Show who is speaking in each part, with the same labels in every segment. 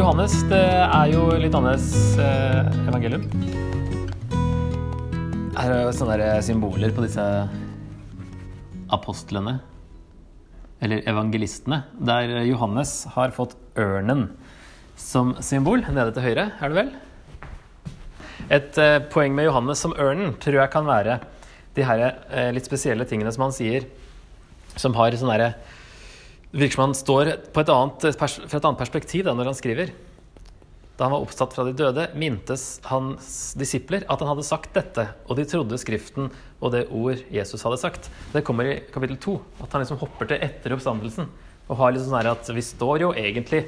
Speaker 1: Johannes, det er jo litt annerledes eh, evangelium. Her er jo sånne symboler på disse apostlene, eller evangelistene, der Johannes har fått ørnen som symbol nede til høyre, er det vel? Et eh, poeng med Johannes som ørnen tror jeg kan være de her eh, litt spesielle tingene som han sier, som har sånn derre det virker som han står annet, fra et annet perspektiv da, når han skriver. Da han var oppsatt fra de døde, mintes hans disipler at han hadde sagt dette, og de trodde Skriften og det ord Jesus hadde sagt. Det kommer i kapittel to, at han liksom hopper til etter oppstandelsen. Og har liksom sånn at vi står jo egentlig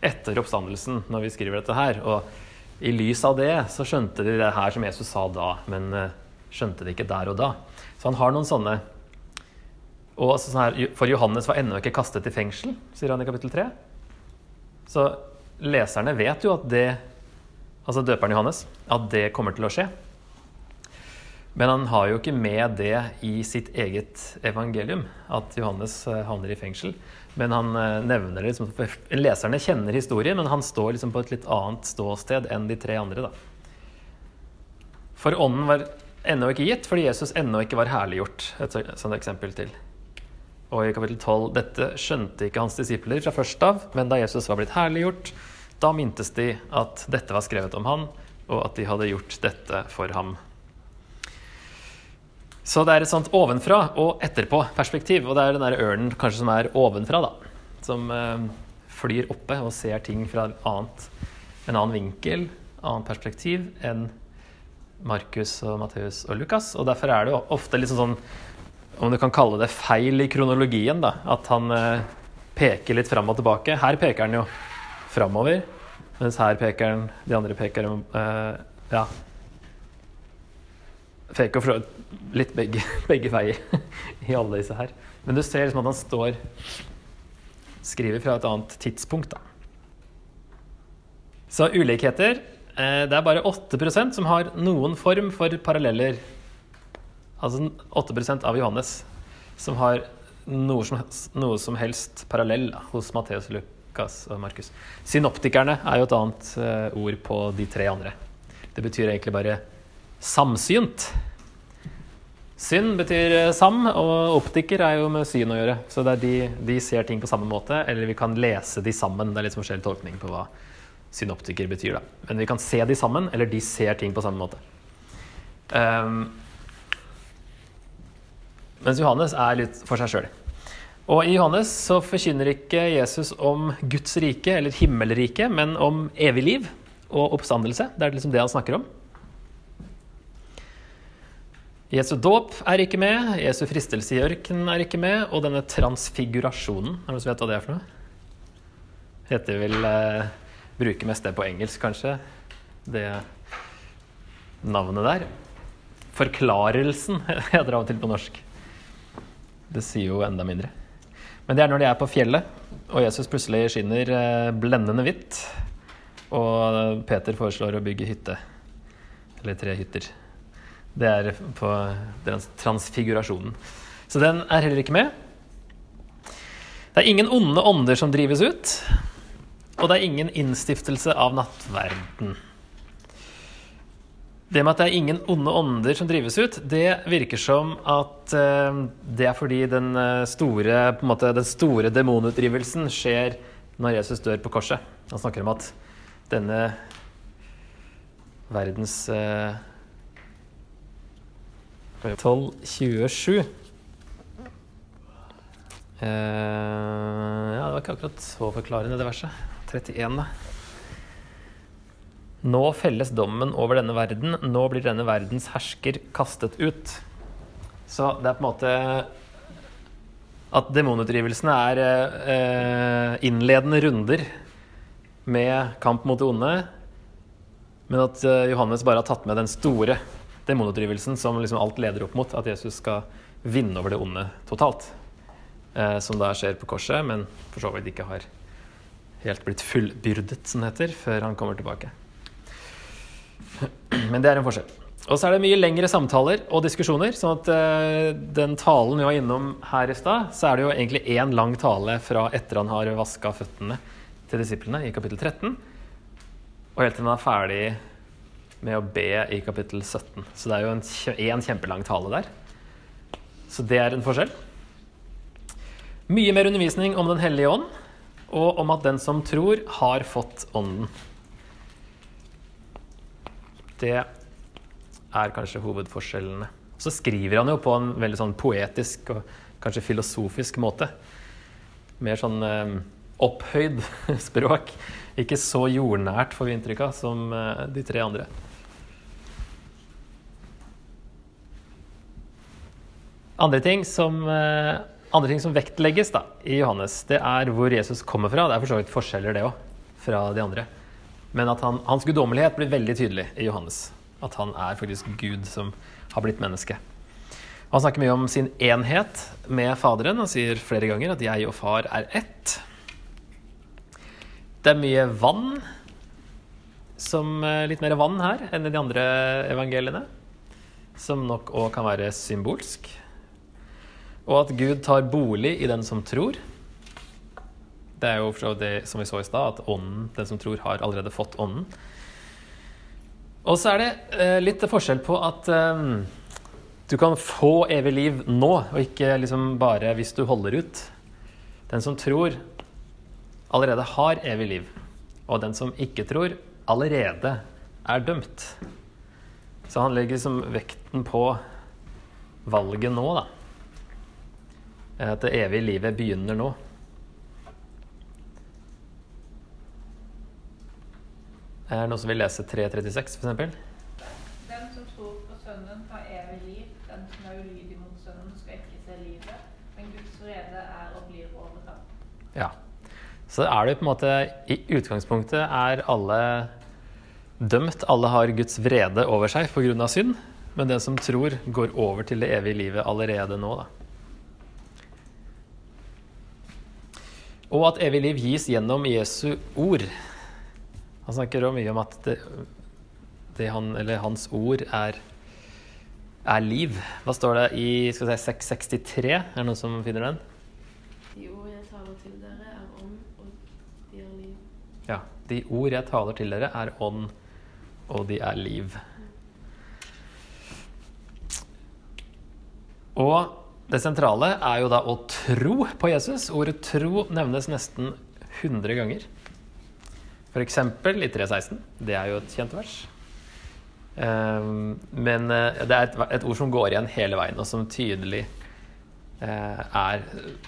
Speaker 1: etter oppstandelsen når vi skriver dette her. Og i lys av det så skjønte de det her som Jesus sa da, men eh, skjønte det ikke der og da. Så han har noen sånne og sånn her, For Johannes var ennå ikke kastet i fengsel, sier han i kapittel 3. Så leserne vet jo at det Altså døperen Johannes, at det kommer til å skje. Men han har jo ikke med det i sitt eget evangelium, at Johannes eh, havner i fengsel. Men han eh, nevner det liksom, Leserne kjenner historien, men han står liksom på et litt annet ståsted enn de tre andre. da. For ånden var ennå ikke gitt fordi Jesus ennå ikke var herliggjort. Et sånt eksempel til. Og i kapittel 12.: Dette skjønte ikke hans disipler fra først av, men da Jesus var blitt herliggjort, da mintes de at dette var skrevet om han, og at de hadde gjort dette for ham. Så det er et sånt ovenfra og etterpå-perspektiv. Og det er den der ørnen kanskje som er ovenfra, da. Som eh, flyr oppe og ser ting fra annet, en annen vinkel, annet perspektiv enn Markus og Matteus og Lukas. Og derfor er det jo ofte litt sånn om du kan kalle det feil i kronologien. da, At han eh, peker litt fram og tilbake. Her peker han jo framover, mens her peker han De andre peker eh, ja, peker litt begge, begge, veier i alle disse her. Men du ser liksom at han står Skriver fra et annet tidspunkt, da. Så ulikheter eh, Det er bare 8% som har noen form for paralleller Altså 8% av Johannes som har noe som, noe som helst parallell hos Matteus, Lukas og Markus. Synoptikerne er jo et annet uh, ord på de tre andre. Det betyr egentlig bare samsynt. Syn betyr eh, sam, og optiker er jo med syn å gjøre. Så det de, de, ser ting på samme måte, eller vi kan lese de sammen. Det er litt forskjellig tolkning på hva synoptiker betyr. da. Men vi kan se de sammen, eller de ser ting på samme måte. Um, mens Johannes er litt for seg sjøl. Og i Johannes så forkynner ikke Jesus om Guds rike eller himmelriket, men om evig liv og oppstandelse. Det er liksom det han snakker om. Jesu dåp er ikke med, Jesu fristelse i ørkenen er ikke med, og denne transfigurasjonen Er det noen som vet hva det er for noe? Heter vel eh, bruke mest det på engelsk, kanskje, det navnet der. Forklarelsen heter det av og til på norsk. Det sier jo enda mindre. Men det er når de er på fjellet, og Jesus plutselig skinner eh, blendende hvitt. Og Peter foreslår å bygge hytte. Eller tre hytter. Det er på transfigurasjonen. Så den er heller ikke med. Det er ingen onde ånder som drives ut. Og det er ingen innstiftelse av nattverden. Det med at det er ingen onde ånder som drives ut, det virker som at uh, det er fordi den eh, store, måte, den store demonutdrivelsen skjer når Jesus dør på korset. Han snakker om at denne verdens uh, 1227 uh, Ja, det var ikke akkurat så forklarende, det verset. 31, da. Nå felles dommen over denne verden, nå blir denne verdens hersker kastet ut. Så det er på en måte at demonutdrivelsene er eh, innledende runder med kamp mot det onde, men at eh, Johannes bare har tatt med den store demonutdrivelsen som liksom alt leder opp mot, at Jesus skal vinne over det onde totalt. Eh, som da skjer på korset, men for så vidt ikke har helt blitt fullbyrdet, som det heter, før han kommer tilbake. Men det er en forskjell. Og så er det mye lengre samtaler og diskusjoner. sånn at uh, den talen vi var innom her i stad, så er det jo egentlig én lang tale fra etter han har vaska føttene til disiplene i kapittel 13, og helt til han er ferdig med å be i kapittel 17. Så det er jo en, en kjempelang tale der. Så det er en forskjell. Mye mer undervisning om Den hellige ånd, og om at den som tror, har fått Ånden. Det er kanskje hovedforskjellene. Så skriver han jo på en veldig sånn poetisk og kanskje filosofisk måte. Mer sånn eh, opphøyd språk. Ikke så jordnært, får vi inntrykk av, som eh, de tre andre. Andre ting som, eh, andre ting som vektlegges da, i Johannes, det er hvor Jesus kommer fra. Det er for så vidt forskjeller, det òg, fra de andre. Men at han, hans guddommelighet blir veldig tydelig i Johannes. At han er faktisk Gud som har blitt menneske. Han snakker mye om sin enhet med Faderen og sier flere ganger at 'jeg og far er ett'. Det er mye vann, som eh, litt mer vann her enn i de andre evangeliene. Som nok òg kan være symbolsk. Og at Gud tar bolig i den som tror. Det er jo for det som vi så i stad, at ånden, den som tror, har allerede fått ånden. Og så er det eh, litt forskjell på at eh, du kan få evig liv nå, og ikke liksom bare hvis du holder ut. Den som tror, allerede har evig liv. Og den som ikke tror, allerede er dømt. Så han legger liksom vekten på valget nå, da. At det evige livet begynner nå. Er det noen som vil lese 336, f.eks.?
Speaker 2: Den som tror på Sønnen, har evig liv. Den som er ulydig mot Sønnen, skal ikke se livet. Men Guds vrede er og blir over ham.
Speaker 1: Ja. Så er det på en måte I utgangspunktet er alle dømt. Alle har Guds vrede over seg pga. synd. Men den som tror, går over til det evige livet allerede nå, da. Og at evig liv gis gjennom Jesu ord. Han snakker også mye om at det, det han, hans ord er, er, liv. Hva står det i skal si, 663? Er det noen som finner den?
Speaker 3: De ord jeg taler til dere, er ånd, og de er liv.
Speaker 1: Ja. De ord jeg taler til dere, er ånd, og de er liv. Og det sentrale er jo da å tro på Jesus. Ordet 'tro' nevnes nesten 100 ganger. F.eks. i 3.16. Det er jo et kjent vers. Um, men uh, det er et, et, ord som går igjen hele veien, og som tydelig uh, er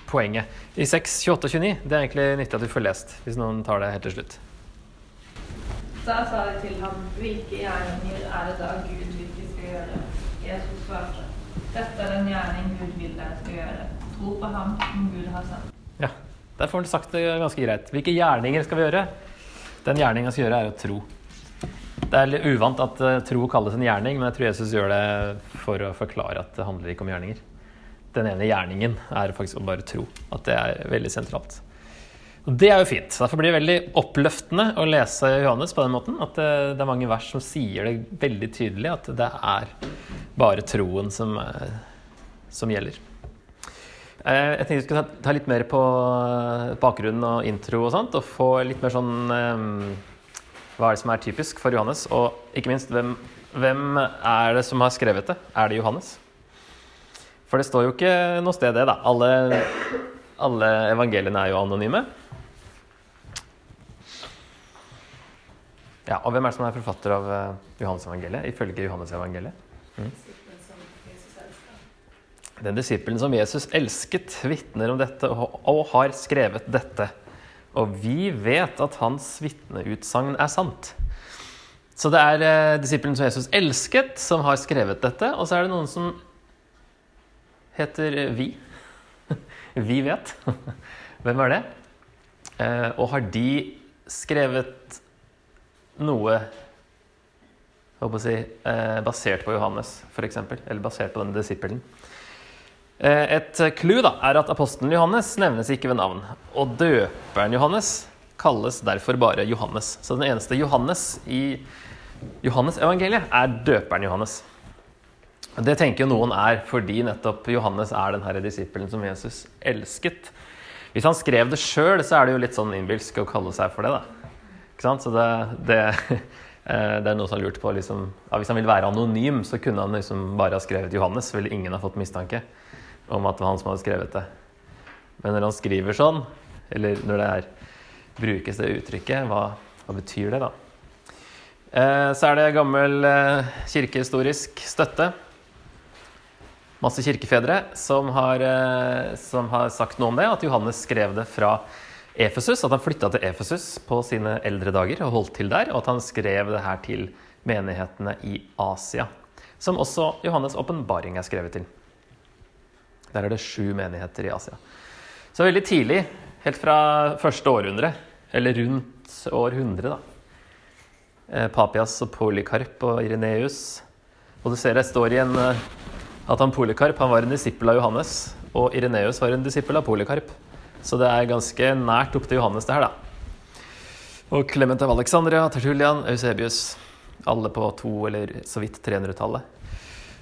Speaker 1: poenget. I 6, 28 og 29 det er egentlig nyttig at du får lest, hvis noen tar det helt til slutt.
Speaker 2: Da sa de til ham, hvilke gjerninger er det da Gud vil vi skal gjøre? Jesus svarte, dette er den gjerning Gud vil dere skal gjøre. Tro på ham som Gud har sagt.
Speaker 1: Ja, der får han sagt det ganske greit. Hvilke gjerninger skal vi gjøre? Den gjerninga skal gjøre, er å tro. Det er litt uvant at uh, tro kalles en gjerning, men jeg tror Jesus gjør det for å forklare at det handler ikke om gjerninger. Den ene gjerningen er faktisk å bare tro. At det er veldig sentralt. Og Det er jo fint. Derfor blir det veldig oppløftende å lese Johannes på den måten. At det, det er mange vers som sier det veldig tydelig, at det er bare troen som, uh, som gjelder. Eh, jeg tenkte vi skulle ta litt mer på bakgrunnen bakgrunn og intro og sånt, og få litt mer sånn um, Hva er det som er typisk for Johannes? Og ikke minst, hvem, hvem, er det som har skrevet det? Er det Johannes? For det står jo ikke noe sted, det, da. Alle, alle evangeliene er jo anonyme. Ja, Og hvem er det som er forfatter av Johannes evangeliet, ifølge Johannes evangeliet? Mm. Den disippelen som Jesus elsket, vitner om dette og har skrevet dette. Og vi vet at hans vitneutsagn er sant. Så det er eh, disippelen som Jesus elsket, som har skrevet dette. Og så er det noen som heter vi. vi vet. Hvem er det? Eh, og har de skrevet noe jeg å si, eh, basert på Johannes, f.eks., eller basert på den disippelen? Eh, et clou er at apostelen Johannes nevnes ikke ved navn. Og døperen Johannes kalles derfor bare Johannes. Så den eneste Johannes i Johannes-evangeliet er døperen Johannes. Det tenker noen er fordi nettopp Johannes er den disippelen som Jesus elsket. Hvis han skrev det sjøl, så er det jo litt sånn innbilsk å kalle seg for det, da. Ikke sant? Så det, det, eh, det er noe som har lurt på liksom, ja, Hvis han vil være anonym, så kunne han liksom bare ha skrevet Johannes. Ville ingen ha fått mistanke om at det var han som hadde skrevet det. Men når han skriver sånn, eller når det er, brukes det uttrykket, hva, hva betyr det, da? Eh, så er det gammel eh, kirkehistorisk støtte masse kirkefedre som har, eh, som har, sagt noe om det. At Johannes skrev det fra Efesus, at han flytta til Efesus på sine eldre dager og holdt til der. Og at han skrev det her til menighetene i Asia. Som også Johannes' åpenbaring er skrevet til. Der er det sju menigheter i Asia. Så veldig tidlig, helt fra første århundre, eller rundt århundre, da. Eh, Papias og Polykarp og Ireneus. Og du ser det står igjen eh, at han Polikarp han var en disippel av Johannes, og Ireneus var en disippel av Polikarp. Så det er ganske nært opp til Johannes, det her, da. Og Clement av Alexandria, Tertulian, Eusebius. Alle på to- eller så vidt 300-tallet.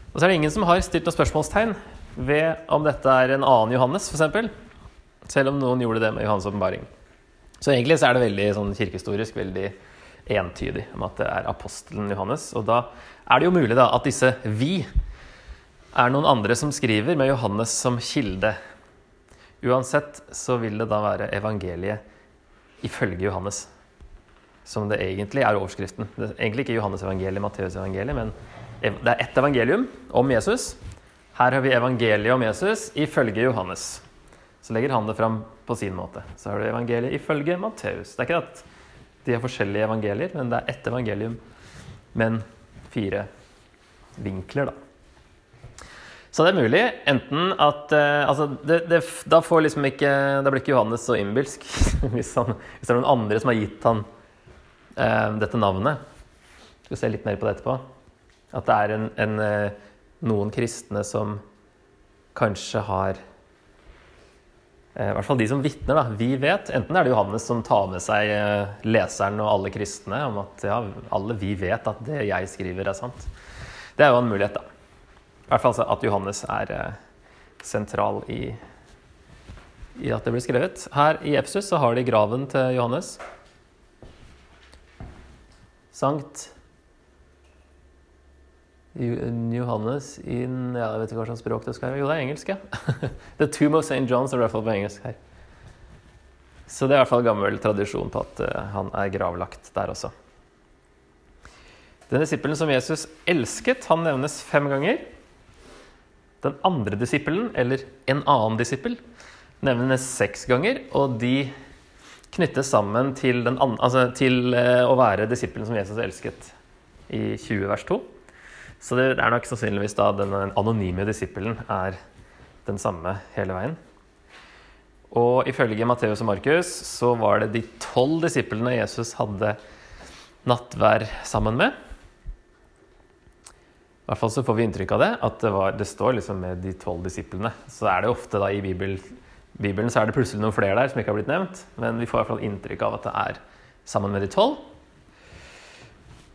Speaker 1: Og så er det ingen som har stilt noe spørsmålstegn ved om dette er en annen Johannes, f.eks. Selv om noen gjorde det med Johannes' åpenbaring. Så egentlig så er det veldig sånn kirkehistorisk veldig entydig om at det er apostelen Johannes. Og da er det jo mulig da at disse vi er noen andre som skriver med Johannes som kilde. Uansett så vil det da være evangeliet ifølge Johannes. Som det egentlig er overskriften. Det er egentlig ikke Johannes evangeliet, Matteus evangeliet, men det er ett evangelium om Jesus. Her har vi evangeliet om Jesus ifølge Johannes. Så legger han det fram på sin måte. Så har du evangeliet ifølge Matteus. Det er ikke at de har forskjellige evangelier, men det er ett evangelium, men fire vinkler, da. Så det er mulig enten at uh, altså det, det, Da får liksom ikke Da blir ikke Johannes så innbilsk hvis, han, hvis, det er noen andre som har gitt han uh, dette navnet. Vi skal se litt mer på det etterpå. At det er en, en, uh, noen kristne som kanskje har i hvert fall de som vitner, da. Vi vet. Enten er det Johannes som tar med seg leseren og alle kristne om at ja, alle vi vet at det jeg skriver, er sant. Det er jo en mulighet, da. I hvert fall at Johannes er eh, sentral i, i at det blir skrevet. Her i Epsus så har de graven til Johannes. Sankt Johannes in ja, Jeg vet ikke hva slags språk det skal være. Jo, det er engelsk, ja. The Tomb of St. John's er i hvert fall på engelsk her. Så det er i hvert fall gammel tradisjon på at uh, han er gravlagt der også. Den disippelen som Jesus elsket, han nevnes fem ganger. Den andre disippelen, eller en annen disippel, nevnes seks ganger, og de knyttes sammen til, an, altså til eh, å være disippelen som Jesus elsket, i 20 vers 2. Så det er nok sannsynligvis da den anonyme disippelen er den samme hele veien. Og ifølge Matteus og Markus så var det de tolv disiplene Jesus hadde nattvær sammen med. I hvert fall så får vi inntrykk av det, at det, var, det står liksom med de tolv disiplene. Så er det ofte da i Bibel, Bibelen så er det plutselig noen flere der som ikke har blitt nevnt. Men vi får i hvert fall inntrykk av at det er sammen med de tolv.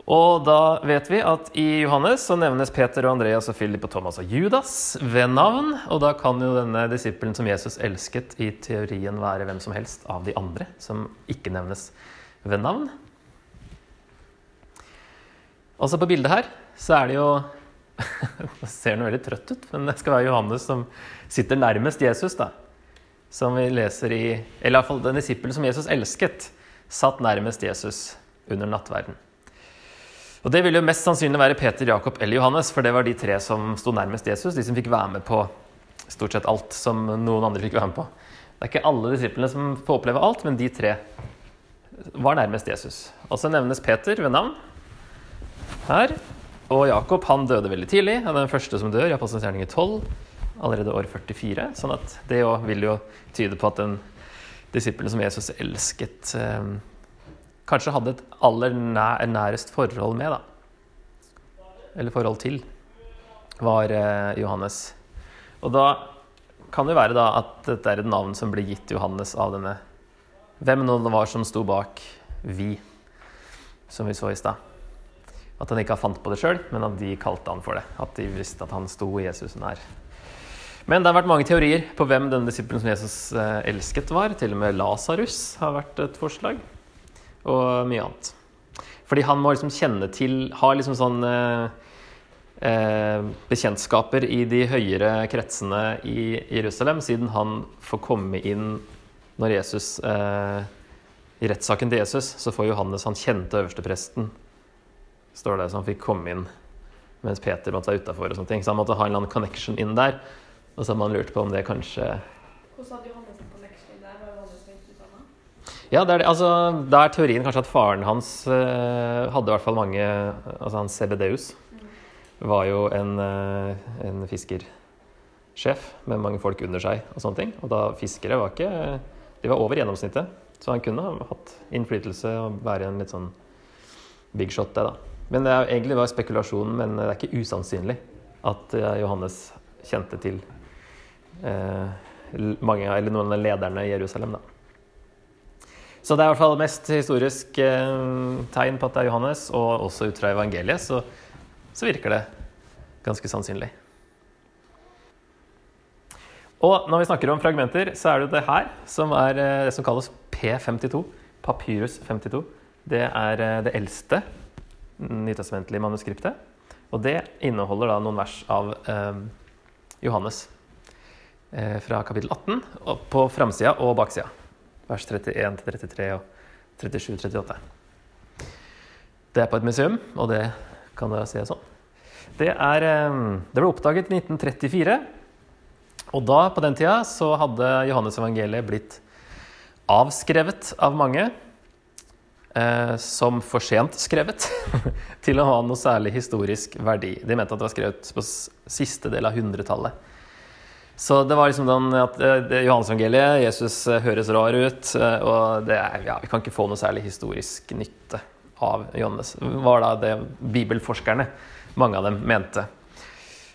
Speaker 1: Og da vet vi at i Johannes så nevnes Peter og Andreas og Philip og Thomas og Judas ved navn. Og da kan jo denne disippelen som Jesus elsket, i teorien være hvem som helst av de andre som ikke nevnes ved navn. Altså på bildet her så er det jo det ser nå veldig trøtt ut, men det skal være Johannes som sitter nærmest Jesus. da. Som vi leser i Eller iallfall den disippelen som Jesus elsket, satt nærmest Jesus under nattverden. Og Det vil jo mest sannsynlig være Peter, Jakob eller Johannes, for det var de tre som sto nærmest Jesus. De som fikk være med på stort sett alt som noen andre fikk være med på. Det er ikke alle disiplene som får oppleve alt, men de tre var nærmest Jesus. Og så nevnes Peter ved navn her. Og Jakob han døde veldig tidlig. Han er den første som dør i Apostelens i 12, allerede år 44. sånn at det vil jo tyde på at den disippelen som Jesus elsket, eh, kanskje hadde et aller nær, nærest forhold med, da. Eller forhold til, var eh, Johannes. Og da kan det være da at dette er et navn som ble gitt Johannes av denne Hvem nå det var som sto bak vi, som vi så i stad. At han ikke har fant på det sjøl, men at de kalte han for det. At de visste at han sto Jesus nær. Men det har vært mange teorier på hvem denne disippelen som Jesus eh, elsket var. Til og med Lasarus har vært et forslag, og mye annet. Fordi han må liksom kjenne til Ha liksom sånn eh, eh, bekjentskaper i de høyere kretsene i Jerusalem, siden han får komme inn når Jesus eh, I rettssaken til Jesus så får Johannes han kjente øverstepresten, står det, så han fikk komme inn mens Peter måtte være utafor. Så han måtte ha en eller annen connection inn der. Og så hadde man lurt på om det kanskje
Speaker 3: Hvordan hadde Johannes en connection der? Var Johannes høyt utdanna?
Speaker 1: Ja, det er. Altså, det er teorien kanskje at faren hans uh, hadde i hvert fall mange Altså han Sebedeus var jo en, uh, en fiskersjef med mange folk under seg og sånne ting. Og da fiskere var ikke De var over gjennomsnittet. Så han kunne ha hatt innflytelse og være en litt sånn big shot, det, da. Men det er, egentlig var spekulasjonen, men det er ikke usannsynlig at eh, Johannes kjente til eh, mange, eller noen av lederne i Jerusalem. Da. Så det er i hvert fall mest historisk eh, tegn på at det er Johannes, og også ut fra evangeliet så, så virker det ganske sannsynlig. Og når vi snakker om fragmenter, så er det jo det her som er eh, det som kalles P52. Papyrus 52. Det er eh, det eldste nytestamentlige manuskriptet. Og det inneholder da noen vers av eh, Johannes eh, fra kapittel 18 og på framsida og baksida. Vers 31 33 og 37 38. Det er på et museum, og det kan dere se sånn. Det, er, eh, det ble oppdaget i 1934. Og da, på den tida, så hadde Johannes evangeliet blitt avskrevet av mange eh, som for sent skrevet til å ha noe særlig historisk verdi. De mente at det var skrevet på siste del av hundretallet. Så det var liksom den at eh, Johannes-evangeliet, Jesus eh, høres rar ut, eh, og det er, ja, vi kan ikke få noe særlig historisk nytte av Johannes. Var da det bibelforskerne, mange av dem, mente.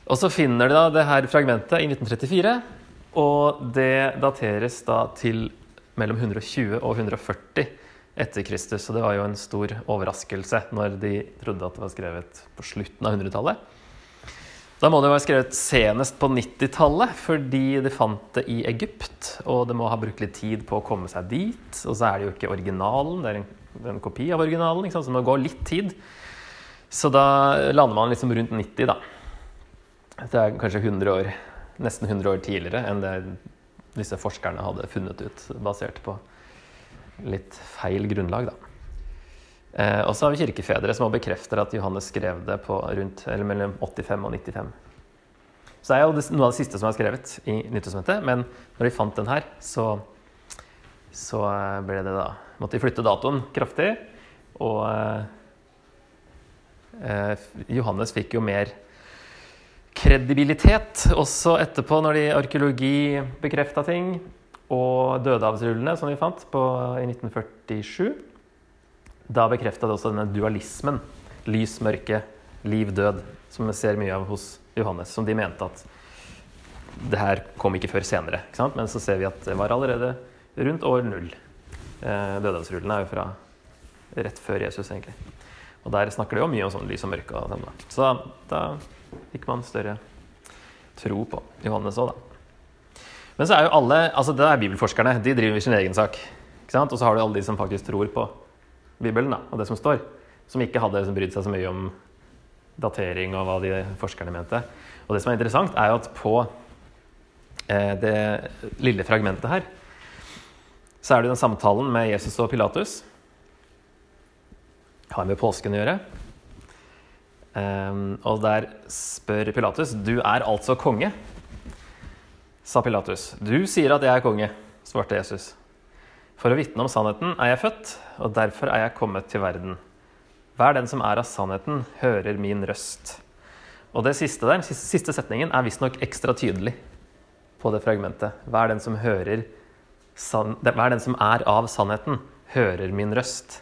Speaker 1: Og så finner de da det her fragmentet i 1934, og det dateres da til mellom 120 og 140 etter Kristus. Så det var jo en stor overraskelse når de trodde at det var skrevet på slutten av 100-tallet. Da må det være skrevet senest på 90-tallet, fordi de fant det i Egypt. Og det må ha brukt litt tid på å komme seg dit. Og så er det jo ikke originalen, det er en, en kopi av originalen, så det må gå litt tid. Så da lander man liksom rundt 90, da. Det er kanskje 100 år, nesten 100 år tidligere enn det disse forskerne hadde funnet ut, basert på litt feil grunnlag, da. Eh, og så har vi kirkefedre som bekrefter at Johannes skrev det på rundt, eller mellom 85 og 95. Så det er jo noe av det siste som er skrevet i Nyttårsmøtet, men når de fant den her, så, så eh, ble det da Måtte de flytte datoen kraftig, og eh, eh, Johannes fikk jo mer kredibilitet også etterpå, når de arkeologi bekrefta ting, og dødehavsrullene som vi fant på, i 1947. Da bekrefta det også denne dualismen. Lys, mørke, liv, død. Som vi ser mye av hos Johannes. Som de mente at det her kom ikke før senere. Ikke? Men så ser vi at det var allerede rundt år null. Eh, Dødehavsrullene er jo fra rett før Jesus, egentlig. Og der snakker de jo mye om sånn lys og mørke. Og sånn, da. Så da, da fikk man større tro på Johannes òg, da. Men så er jo alle altså det er bibelforskerne. De driver sin egen sak. Og så har du alle de som faktisk tror på Bibelen da, og det som står. Som ikke hadde liksom brydd seg så mye om datering og hva de forskerne mente. Og det som er interessant, er jo at på eh, det lille fragmentet her, så er det den samtalen med Jesus og Pilatus. Har med påsken å gjøre. Um, og der spør Pilatus Du er altså konge, sa Pilatus. Du sier at jeg er konge, svarte Jesus. For å vitne om sannheten er jeg født, og derfor er jeg kommet til verden. Hver den som er av sannheten, hører min røst. Og det siste der, siste, setningen er visstnok ekstra tydelig på det fragmentet. Hver den som hører hver den som er av sannheten, hører min røst.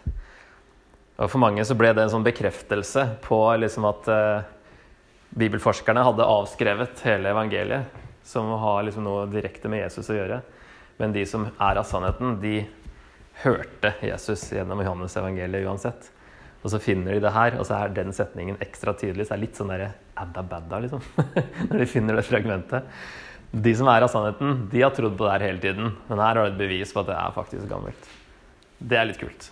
Speaker 1: Og For mange så ble det en sånn bekreftelse på liksom at eh, bibelforskerne hadde avskrevet hele evangeliet, som har liksom noe direkte med Jesus å gjøre. Men de som er av sannheten, de hørte Jesus gjennom Johannes evangeliet uansett. Og så finner de det her, og så er den setningen ekstra tydelig. Så det er litt sånn derre adda badda, liksom. Når de finner det fragmentet. De som er av sannheten, de har trodd på det her hele tiden. Men her har det et bevis på at det er faktisk gammelt. Det er litt kult.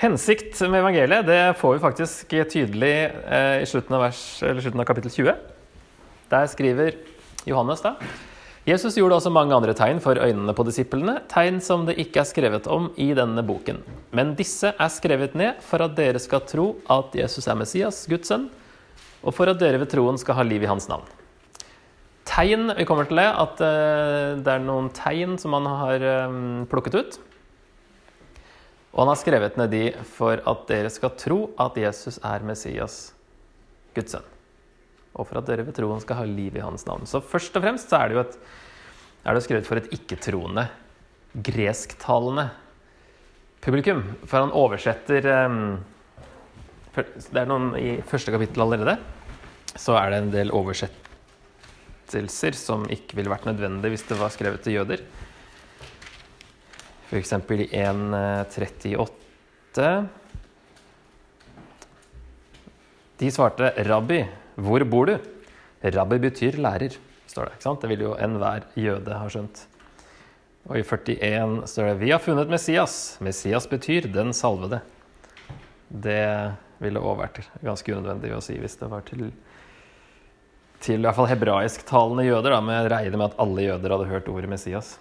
Speaker 1: Hensikt med evangeliet det får vi faktisk tydelig eh, i slutten av, vers, slutten av kapittel 20. Der skriver Johannes da Jesus gjorde også mange andre tegn for øynene på disiplene, tegn som det ikke er skrevet om i denne boken. Men disse er skrevet ned for at dere skal tro at Jesus er Messias, Guds sønn, og for at dere ved troen skal ha liv i hans navn. Tegn Vi kommer til det, at eh, det er noen tegn som han har eh, plukket ut. Og han har skrevet ned de for at dere skal tro at Jesus er Messias, Guds sønn. Og for at dere ved troen skal ha liv i hans navn. Så først og fremst så er det jo et, er det skrevet for et ikke-troende, gresktalende publikum. For han oversetter um, Det er noen i første kapittel allerede. Så er det en del oversettelser som ikke ville vært nødvendig hvis det var skrevet til jøder. F.eks. i 1.38. De svarte 'Rabbi, hvor bor du?' Rabbi betyr lærer, står det. ikke sant? Det vil jo enhver jøde ha skjønt. Og i 41 står det 'Vi har funnet Messias'. Messias betyr 'den salvede'. Det ville òg vært ganske unødvendig å si hvis det var til til i hvert fall hebraisktalende jøder, da, men jeg med at alle jøder hadde hørt ordet Messias.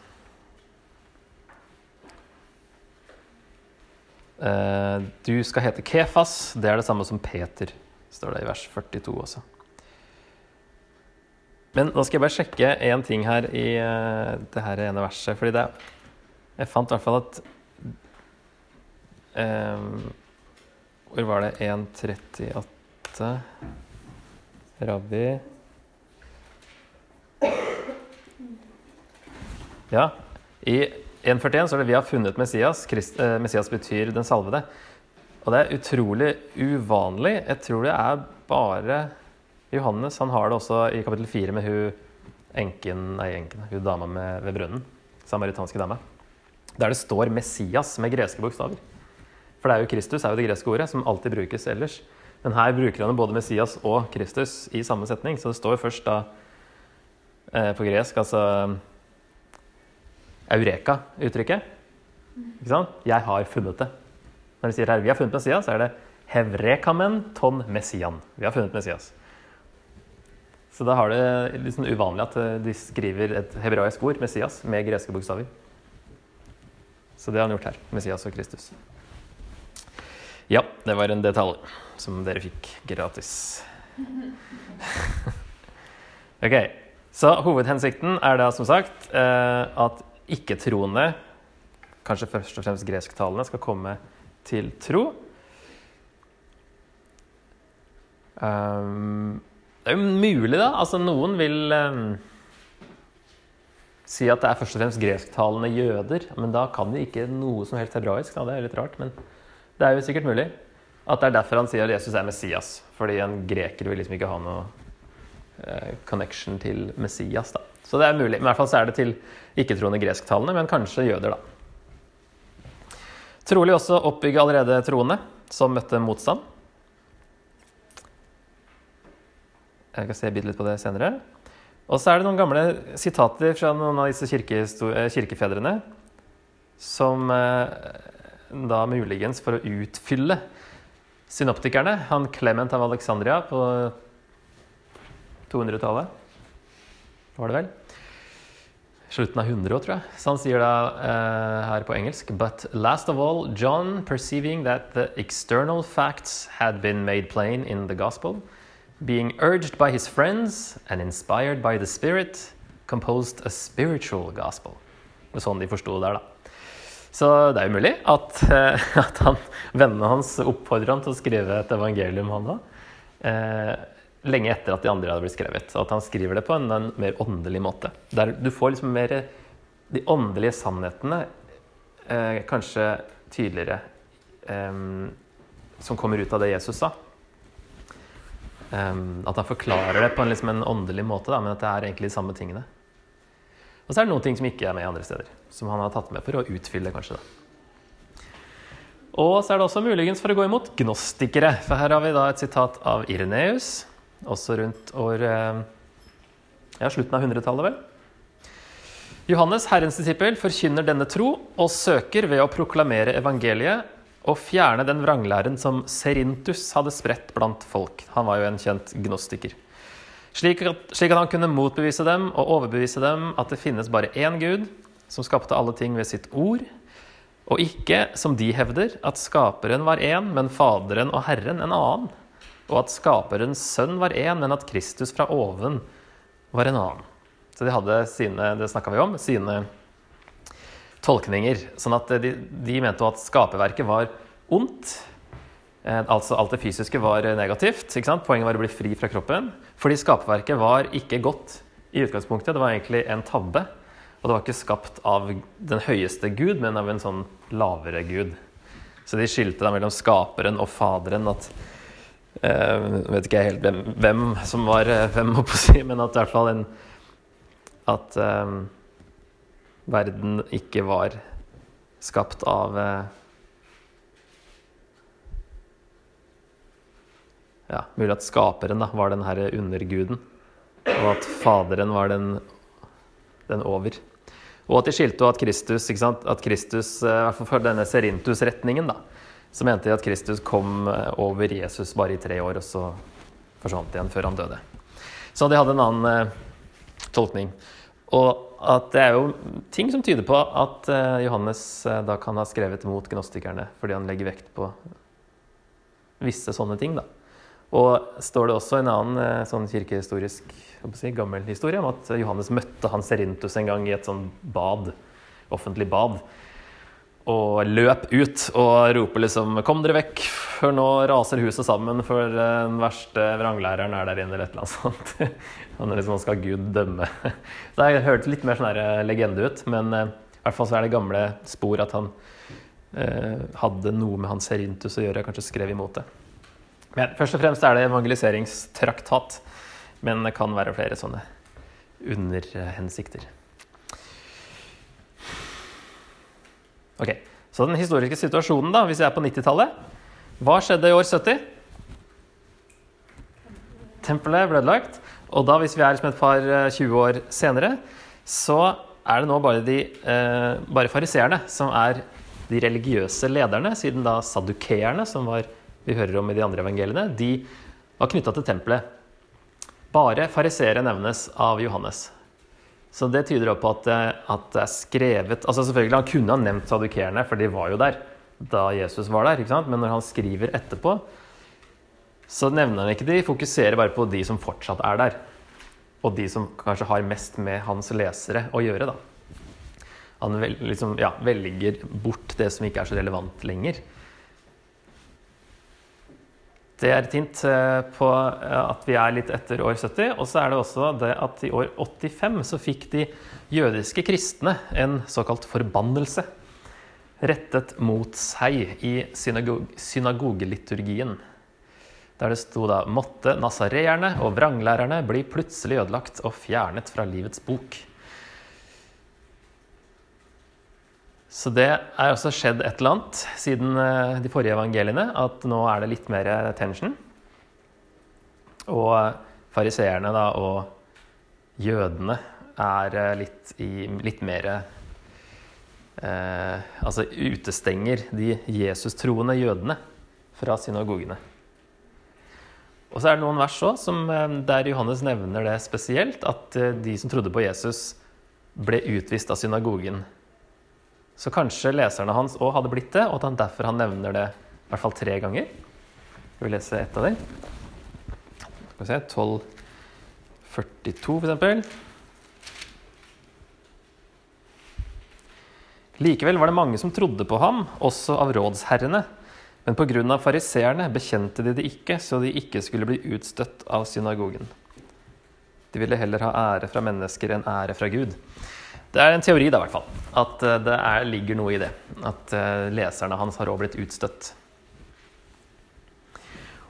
Speaker 1: Eh, du skal hete Kefas. Det er det samme som Peter, står det i vers 42 også. Men nå skal jeg bare sjekke én ting her i uh, det her ene verset. Fordi det Jeg fant i hvert fall at um, Hvor var det? 1.38 Rabbi Ja. I 1.41 så er det 'Vi har funnet Messias'. Christ, eh, Messias betyr 'den salvede'. Og det er utrolig uvanlig. Jeg tror det er bare Johannes. Han har det også i kapittel 4 med hun enken, nei, enken, hun dama med, ved brønnen. Samaritanske dame. Der det står 'Messias' med greske bokstaver. For det er jo Kristus er jo det greske ordet, som alltid brukes ellers. Men her bruker han både Messias og Kristus i samme setning. Så det står først da eh, på gresk altså Eureka-uttrykket. Ikke sant? 'Jeg har funnet det'. Når de sier her 'vi har funnet Messias', så er det 'hevrekamen ton messian'. Vi har funnet Messias. Så da har det litt sånn uvanlig at eh, de skriver et hebraisk ord, Messias, med greske bokstaver. Så det har han gjort her. Messias og Kristus. Ja, det var en detalj som dere fikk gratis. ok, Så hovedhensikten er da som sagt eh, at ikke-troende, kanskje først og fremst gresktalende, skal komme til tro. Um, det er jo mulig, da. Altså, noen vil um, si at det er først og fremst gresktalende jøder. Men da kan de ikke noe som helst hebraisk. Da. Det er litt rart, men det er jo sikkert mulig. At det er derfor han sier at Jesus er Messias. Fordi en greker vil liksom ikke ha noe uh, connection til Messias. da. Så det er mulig. Men i hvert fall så er det til ikke-troende gresktalende, men kanskje jøder, da. Trolig også oppbygge allerede troende som møtte motstand. Jeg kan se litt på det senere. Og så er det noen gamle sitater fra noen av disse kirkefedrene som eh, da muligens for å utfylle synoptikerne Han Clement av Alexandria på 200-tallet, var det vel? Slutten av 100 tror jeg. Så han sier da uh, her på engelsk But last of all, John, perceiving that the external facts had been made plain in the gospel, being urged by his friends and inspired by the Spirit, composed a spiritual gospel. Det er sånn de forsto det der, da. Så det er jo mulig at, uh, at han, vennene hans oppfordrer han til å skrive et evangelium, han da. Uh, lenge etter at de andre hadde blitt skrevet. At han skriver det på en, en mer åndelig måte. Der du får liksom mer de åndelige sannhetene eh, kanskje tydeligere eh, som kommer ut av det Jesus sa. Eh, at han forklarer det på en, liksom en åndelig måte, da, men at det er egentlig de samme tingene. Og så er det noen ting som ikke er med andre steder, som han har tatt med for å utfylle, kanskje. da. Og så er det også muligens for å gå imot gnostikere. For her har vi da et sitat av Ireneus, også rundt år eh, ja, slutten av 100-tallet, vel. Johannes, Herrens disippel, forkynner denne tro og søker ved å proklamere evangeliet og fjerne den vranglæren som Serintus hadde spredt blant folk. Han var jo en kjent gnostiker. Slik at, slik at han kunne motbevise dem og overbevise dem at det finnes bare én Gud, som skapte alle ting ved sitt ord, og ikke, som de hevder, at skaperen var én, men Faderen og Herren en annen, og at skaperens sønn var én, men at Kristus fra oven var en annen. Så de hadde sine, det snakka vi om, sine tolkninger. Sånn at de, de mente at skaperverket var ondt. Eh, altså alt det fysiske var negativt. ikke sant? Poenget var å bli fri fra kroppen. Fordi skaperverket var ikke godt i utgangspunktet. Det var egentlig en tabbe. Og det var ikke skapt av den høyeste Gud, men av en sånn lavere Gud. Så de skilte da mellom skaperen og faderen. at eh, vet ikke helt hvem, hvem som var eh, hvem, å si, men at i hvert fall en At eh, verden ikke var skapt av uh, Ja, mulig at skaperen da, var den herre underguden, og at Faderen var den, den over. Og at de skilte at Kristus, ikke sant? at Kristus, i hvert fall for denne Serintus-retningen, da, så mente de at Kristus kom eh, over Jesus bare i tre år, og så forsvant igjen før han døde. Så de hadde en annen eh, tolkning. Og at det er jo ting som tyder på at eh, Johannes eh, da kan ha skrevet mot gnostikerne, fordi han legger vekt på visse sånne ting, da. Og står det også en annen eh, sånn kirkehistorisk si, gammel historie om at Johannes møtte Hans Serintus en gang i et sånn bad, offentlig bad, og løp ut og roper liksom 'Kom dere vekk, for nå raser huset sammen, for den verste vranglæreren er der inne', eller et eller annet sånt. Han liksom, skal Gud dømme. Så Det hørtes litt mer sånn eh, legende ut, men eh, i hvert fall så er det gamle spor at han eh, hadde noe med Hans Serintus å gjøre, kanskje skrev imot det. Men først og fremst er det evangeliseringstraktat, men det kan være flere sånne underhensikter. Ok, Så den historiske situasjonen, da, hvis jeg er på 90-tallet Hva skjedde i år 70? Tempelet ble ødelagt. Og da, hvis vi er liksom et par 20 år senere, så er det nå bare, de, eh, bare fariseerne som er de religiøse lederne, siden da sadukeerne, som var, vi hører om i de andre evangeliene, de var knytta til tempelet. Bare fariseere nevnes av Johannes. Så det tyder jo på at, at, det er skrevet altså selvfølgelig Han kunne ha nevnt sadukerene, for de var jo der da Jesus var der. ikke sant? Men når han skriver etterpå, så nevner han ikke de, fokuserer bare på de som fortsatt er der. Og de som kanskje har mest med hans lesere å gjøre. da. Han vel, liksom, ja, velger bort det som ikke er så relevant lenger. Det er et hint eh, på eh, at vi er litt etter år 70. Og så er det også det at i år 85 så fikk de jødiske kristne en såkalt forbannelse rettet mot seg i synagog synagogeliturgien. Der det sto da 'Måtte nasareerne og vranglærerne bli plutselig ødelagt og fjernet fra livets bok'. Så det er også skjedd et eller annet siden eh, de forrige evangeliene, at nå er det litt mer tension. Og fariseerne da, og jødene er eh, litt, i, litt mer eh, Altså utestenger de Jesus-troende jødene fra synagogene. Og så er det noen vers også, som, der Johannes nevner det spesielt, at de som trodde på Jesus, ble utvist av synagogen. Så kanskje leserne hans òg hadde blitt det, og at han derfor han nevner det i hvert fall tre ganger. Skal vi lese ett av dem? Skal vi se 1242, f.eks. Likevel var det mange som trodde på ham, også av rådsherrene. Men pga. fariseerne bekjente de det ikke, så de ikke skulle bli utstøtt av synagogen. De ville heller ha ære fra mennesker enn ære fra Gud. Det er en teori, da, i hvert fall. At eh, det er, ligger noe i det. At eh, leserne hans har òg blitt utstøtt.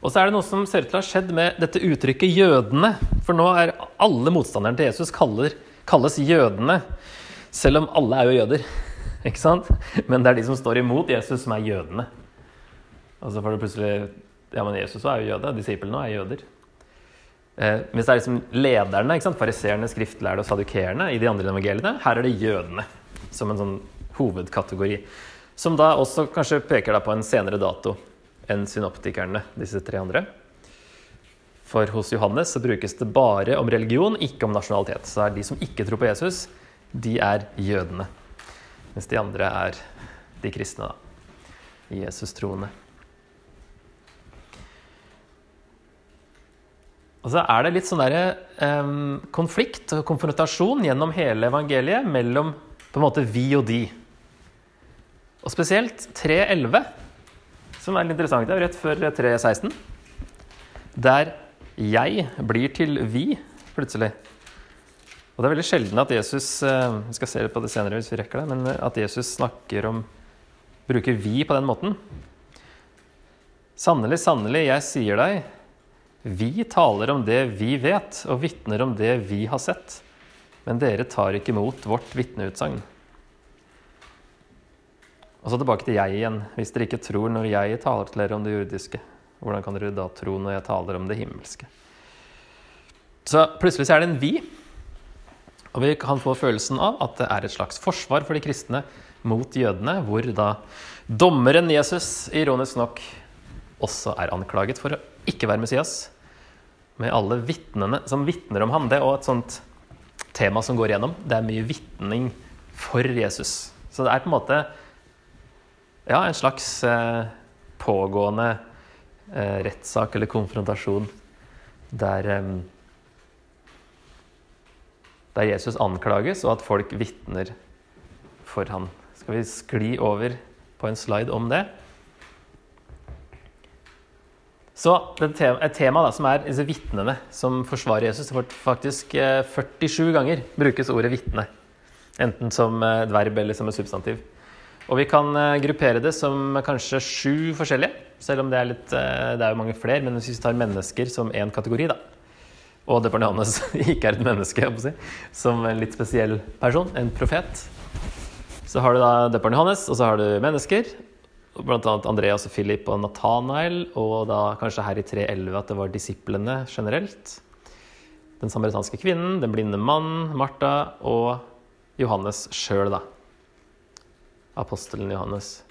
Speaker 1: Og så er det noe som ser ut til å ha skjedd med dette uttrykket 'jødene'. For nå er alle motstanderne til Jesus kaller, kalles jødene. Selv om alle er jo jøder. Ikke sant? Men det er de som står imot Jesus, som er jødene. Og så får du plutselig Ja, men Jesus er jo jøde. Disiplene er jøder. Eh, mens det er liksom lederne, ikke sant? fariseerne, skriftlærde og sadukerende i de andre evangeliene. Her er det jødene som en sånn hovedkategori. Som da også kanskje peker på en senere dato enn synoptikerne, disse tre andre. For hos Johannes så brukes det bare om religion, ikke om nasjonalitet. Så er de som ikke tror på Jesus, de er jødene. Mens de andre er de kristne, da. Jesus-troende. Og så er det litt sånn der, eh, konflikt og konfrontasjon gjennom hele evangeliet mellom på en måte vi og de. Og spesielt 3.11, som er litt interessant. Det er rett før 3.16. Der jeg blir til vi, plutselig. Og det er veldig sjelden at Jesus eh, Vi skal se på det senere hvis vi rekker det, men at Jesus snakker om Bruker vi på den måten. Sannelig, sannelig, jeg sier deg, vi taler om det vi vet, og vitner om det vi har sett. Men dere tar ikke imot vårt vitneutsagn. Og så tilbake til jeg igjen. Hvis dere ikke tror når jeg taler til dere om det jordiske, hvordan kan dere da tro når jeg taler om det himmelske? Så plutselig er det en vi. Og vi kan få følelsen av at det er et slags forsvar for de kristne mot jødene, hvor da dommeren Jesus, ironisk nok, også er anklaget for å ikke være Messias med alle vitnene som vitner om ham. Det er også et sånt tema som går igjennom. Det er mye vitning for Jesus. Så det er på en måte ja, en slags eh, pågående eh, rettssak eller konfrontasjon der, eh, der Jesus anklages, og at folk vitner for han. Skal vi skli over på en slide om det? Så et tema da, som er disse vitnene som forsvarer Jesus. Faktisk 47 eh, ganger brukes ordet vitne. Enten som et verb eller som et substantiv. Og vi kan eh, gruppere det som kanskje sju forskjellige. Selv om det er, litt, eh, det er jo mange flere. Men hvis vi tar mennesker som én kategori, da, og Departementet ikke er et menneske, si, som en litt spesiell person, en profet, så har du da Johannes, og så har du mennesker. Annet Andreas og Philip og Nathanael, og da kanskje her i 3.11 at det var disiplene generelt. Den samaritanske kvinnen, den blinde mannen, Martha og Johannes sjøl, da. Apostelen Johannes.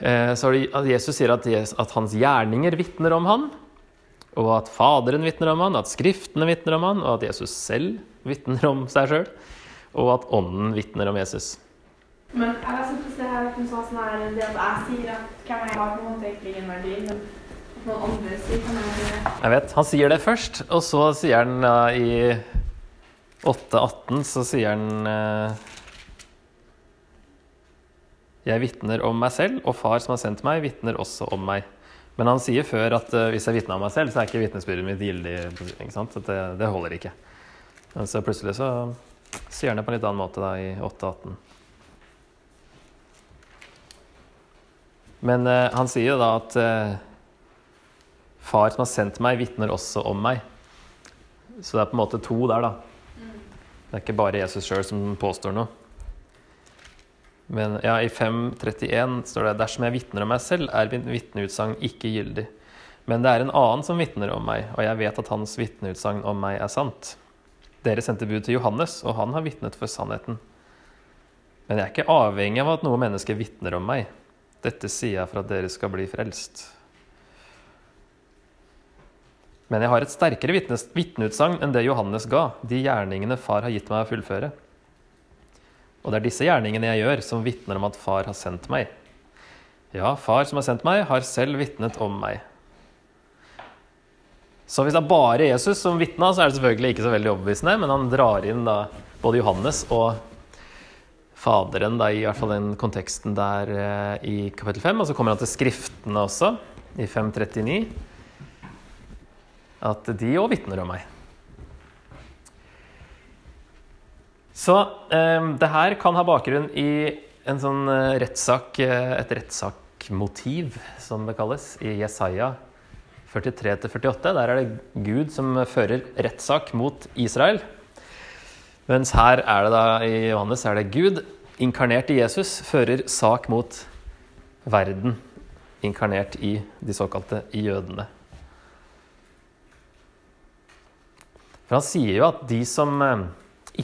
Speaker 1: Eh, så Jesus sier at, at hans gjerninger vitner om han, og at Faderen vitner om han, at Skriftene vitner om han, og at Jesus selv vitner om seg sjøl, og at Ånden vitner om Jesus.
Speaker 3: Men jeg har sett det her at sånn her, det at jeg sier at hvem jeg har, på en måte egentlig ingen verdi, men jeg
Speaker 1: vet. Han sier det først, og så sier han uh, i 8.18 så sier han uh, Jeg vitner om meg selv, og far som har sendt meg, vitner også om meg. Men han sier før at uh, hvis jeg vitner om meg selv, så er ikke vitnesbyrdet mitt gildig. Ikke sant? Det, det, holder ikke. Men så plutselig så sier han det på en litt annen måte da, i 8.18. Men uh, han sier jo da at uh, far som har sendt meg, vitner også om meg. Så det er på en måte to der, da. Det er ikke bare Jesus sjøl som påstår noe. Men ja, i 5.31 står det dersom jeg vitner om meg selv, er min vitneutsagn ikke gyldig. Men det er en annen som vitner om meg, og jeg vet at hans vitneutsagn om meg er sant. Dere sendte bud til Johannes, og han har vitnet for sannheten. Men jeg er ikke avhengig av at noe menneske vitner om meg. Dette sier jeg for at dere skal bli frelst. Men jeg har et sterkere vitneutsagn enn det Johannes ga, de gjerningene far har gitt meg å fullføre. Og det er disse gjerningene jeg gjør, som vitner om at far har sendt meg. Ja, far som har sendt meg, har selv vitnet om meg. Så hvis det er bare Jesus som vitna, så er det selvfølgelig ikke så veldig overbevisende, men han drar inn da både Johannes og Faderen, da, i hvert fall den konteksten der eh, i kapittel 5. Og så kommer han til Skriftene også, i 539. At de òg vitner om meg. Så eh, det her kan ha bakgrunn i en sånn rettsak, eh, et rettssakmotiv, som det kalles, i Jesaja 43-48. Der er det Gud som fører rettssak mot Israel. Mens her er det da i Johannes er det Gud, inkarnert i Jesus, fører sak mot verden, inkarnert i de såkalte jødene. For han sier jo at de som eh,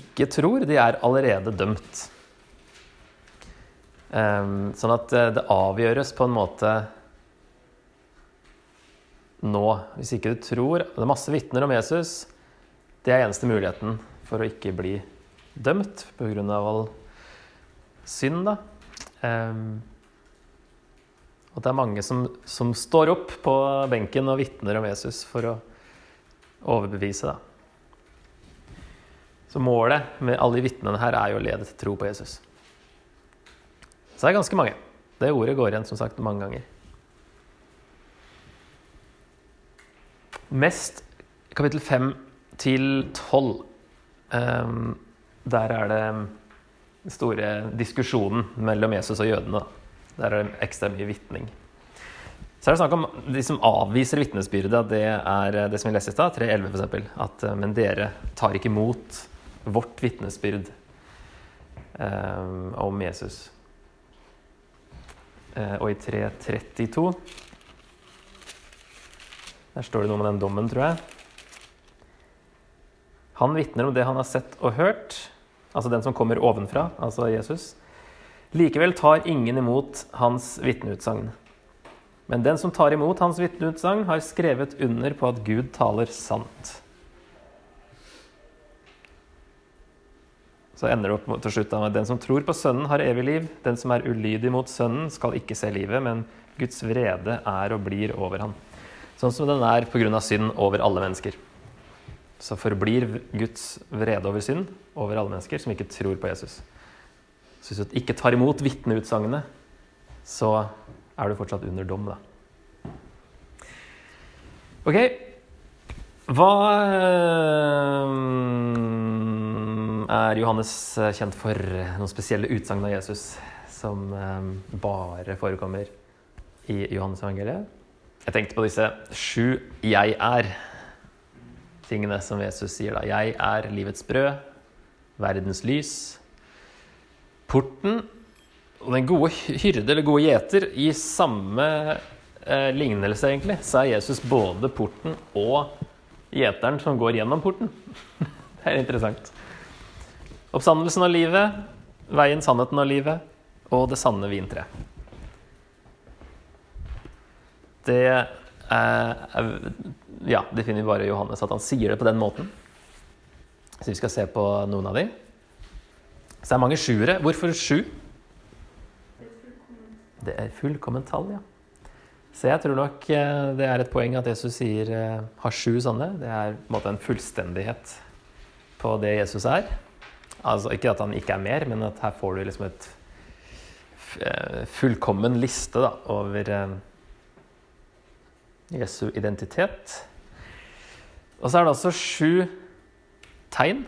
Speaker 1: ikke tror, de er allerede dømt. Um, sånn at eh, det avgjøres på en måte nå. Hvis ikke du tror Det er masse vitner om Jesus. Det er eneste muligheten for å ikke bli dømt pga. all synd, da. Um, og det er mange som, som, står opp på benken og vitner om Jesus for å overbevise. Da. Så målet med alle de vitnene her er jo å lede til tro på Jesus. Så det er ganske mange. Det ordet går igjen som sagt mange ganger. Mest kapittel 5 til 12. Um, der er det store diskusjonen mellom Jesus og jødene. Der er det ekstra mye vitning. Så er det snakk om de som avviser vitnesbyrdet. Det er det som vi leste i stad, 3.11 f.eks. At men dere tar ikke imot vårt vitnesbyrd um, om Jesus. Uh, og i 3.32 der står det noe med den dommen, tror jeg. Han vitner om det han har sett og hørt, altså den som kommer ovenfra, altså Jesus. Likevel tar ingen imot hans vitneutsagn. Men den som tar imot hans vitneutsagn, har skrevet under på at Gud taler sant. Så ender det opp til slutt med den som tror på Sønnen, har evig liv. Den som er ulydig mot Sønnen, skal ikke se livet, men Guds vrede er og blir over ham. Sånn som den er pga. synd over alle mennesker. Så forblir Guds vrede over synd over alle mennesker som ikke tror på Jesus. Så hvis du ikke tar imot vitneutsagnene, så er du fortsatt under dom, da. Ok. Hva eh, er Johannes kjent for? Noen spesielle utsagn av Jesus som eh, bare forekommer i Johannes evangeliet? Jeg tenkte på disse sju 'jeg er'-tingene som Jesus sier da. Jeg er livets brød, verdens lys, porten og den gode hyrde eller gode gjeter. I samme eh, lignelse, egentlig, så er Jesus både porten og gjeteren som går gjennom porten. Det er interessant. Oppstandelsen av livet, veien, sannheten av livet og det sanne vintreet det er, Ja, det finner vi bare i Johannes, at han sier det på den måten. Så vi skal se på noen av de. Så det er mange sjuere. Hvorfor sju? Det er fullkomment tall, ja. Så jeg tror nok eh, det er et poeng at Jesus sier eh, har sju sånne. Det er på en måte en fullstendighet på det Jesus er. Altså Ikke at han ikke er mer, men at her får du liksom et eh, fullkommen liste da, over Jesu identitet. Og så er det altså sju tegn,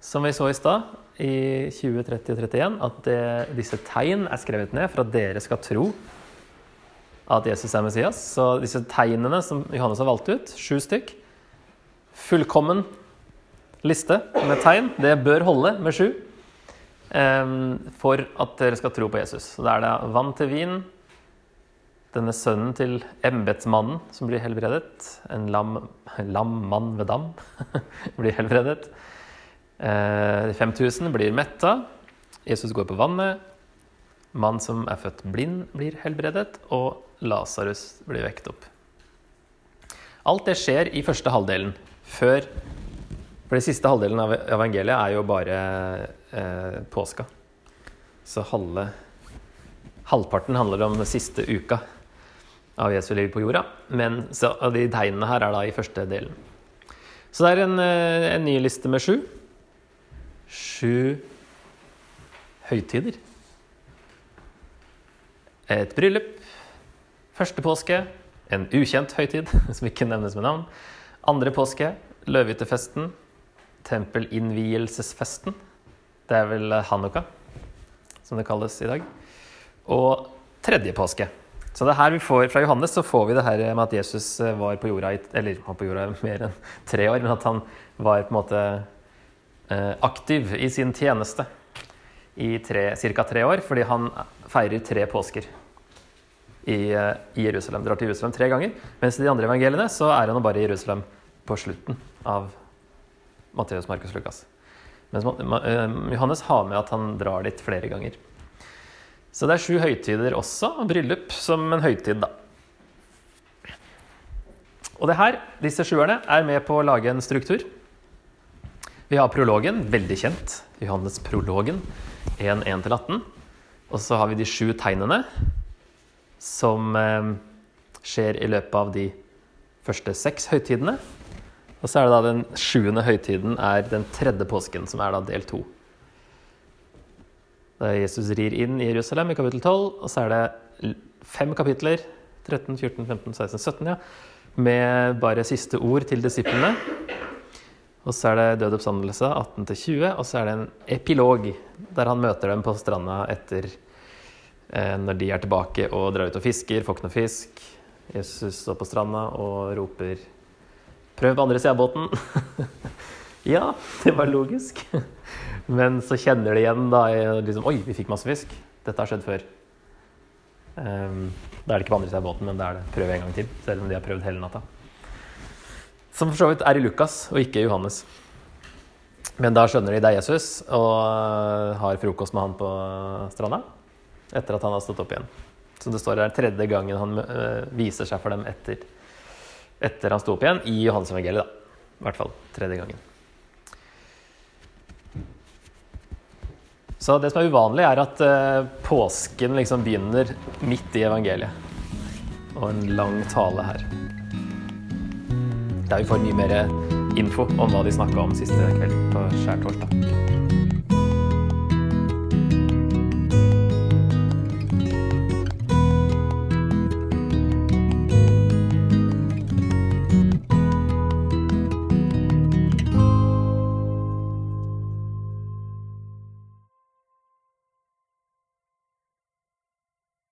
Speaker 1: som vi så i stad, i 20, 30 og 31, at det, disse tegn er skrevet ned for at dere skal tro at Jesus er Messias. Så disse tegnene som Johannes har valgt ut, sju stykk, fullkommen liste med tegn, det bør holde med sju um, for at dere skal tro på Jesus. Så da er det vann til vin, denne sønnen til embetsmannen som blir helbredet, en lam, lam mann ved dam, blir helbredet. De 5000 blir metta. Jesus går på vannet. Mann som er født blind, blir helbredet. Og Lasarus blir vekt opp. Alt det skjer i første halvdelen. Før For den siste halvdelen av evangeliet er jo bare eh, påska. Så halve, halvparten handler om den siste uka av Jesu liv på jorda. Men så, de tegnene her er da i første delen. Så det er en, eh, en ny liste med sju. Sju høytider. Et bryllup. Første påske. En ukjent høytid som ikke nevnes med navn. Andre påske. Løvehyttefesten. Tempelinnvielsesfesten. Det er vel Hanukka, som det kalles i dag. Og tredje påske. Så det her vi får fra Johannes, så får vi det her med at Jesus eh, var på jorda i, eller var på jorda mer enn tre år, men at han var på en måte eh, aktiv i sin tjeneste i ca. tre år, fordi han feirer tre påsker i, eh, i, Jerusalem. Drar til Jerusalem tre ganger, mens i de andre evangeliene så er han bare i Jerusalem på slutten av Matteus, Markus, Lukas. Mens Johannes har med at han drar dit flere ganger. Så det er sju høytider også, og bryllup som en høytid, da. Og det her, disse sjuerne, er med på å lage en struktur. Vi har prologen, veldig kjent. Johannes prologen, 1.1-18. Og så har vi de sju tegnene, som eh, skjer i løpet av de første seks høytidene. Og så er det da den sjuende høytiden er den tredje påsken, som er da del to. Da Jesus rir inn i Jerusalem i kapittel 12, og så er det fem kapitler, 13, 14, 15, 16, 17, ja, med bare siste ord til disiplene. Og så er det død oppstandelse, 18-20, og så er det en epilog, der han møter dem på stranda etter eh, når de er tilbake og drar ut og fisker, får ikke noe fisk. Jesus står på stranda og roper 'prøv på andre sida av båten'. ja, det var logisk. Men så kjenner de igjen da liksom, 'oi, vi fikk masse fisk'. Dette har skjedd før. Um, da er det ikke på andre siden av båten, men da er det 'prøv en gang til', selv om de har prøvd hele natta. Som for så vidt er i Lukas, og ikke i Johannes. Men da skjønner de det er Jesus, og har frokost med han på stranda. Etter at han har stått opp igjen. Så det står der tredje gangen han øh, viser seg for dem etter, etter han sto opp igjen, i Johannes evangeliet, da. I hvert fall tredje gangen. Så det som er uvanlig, er at øh, påsken liksom begynner midt i evangeliet. Og en lang tale her. Der vi får mye mer info om hva de snakka om siste kveld på skjærtorsdag.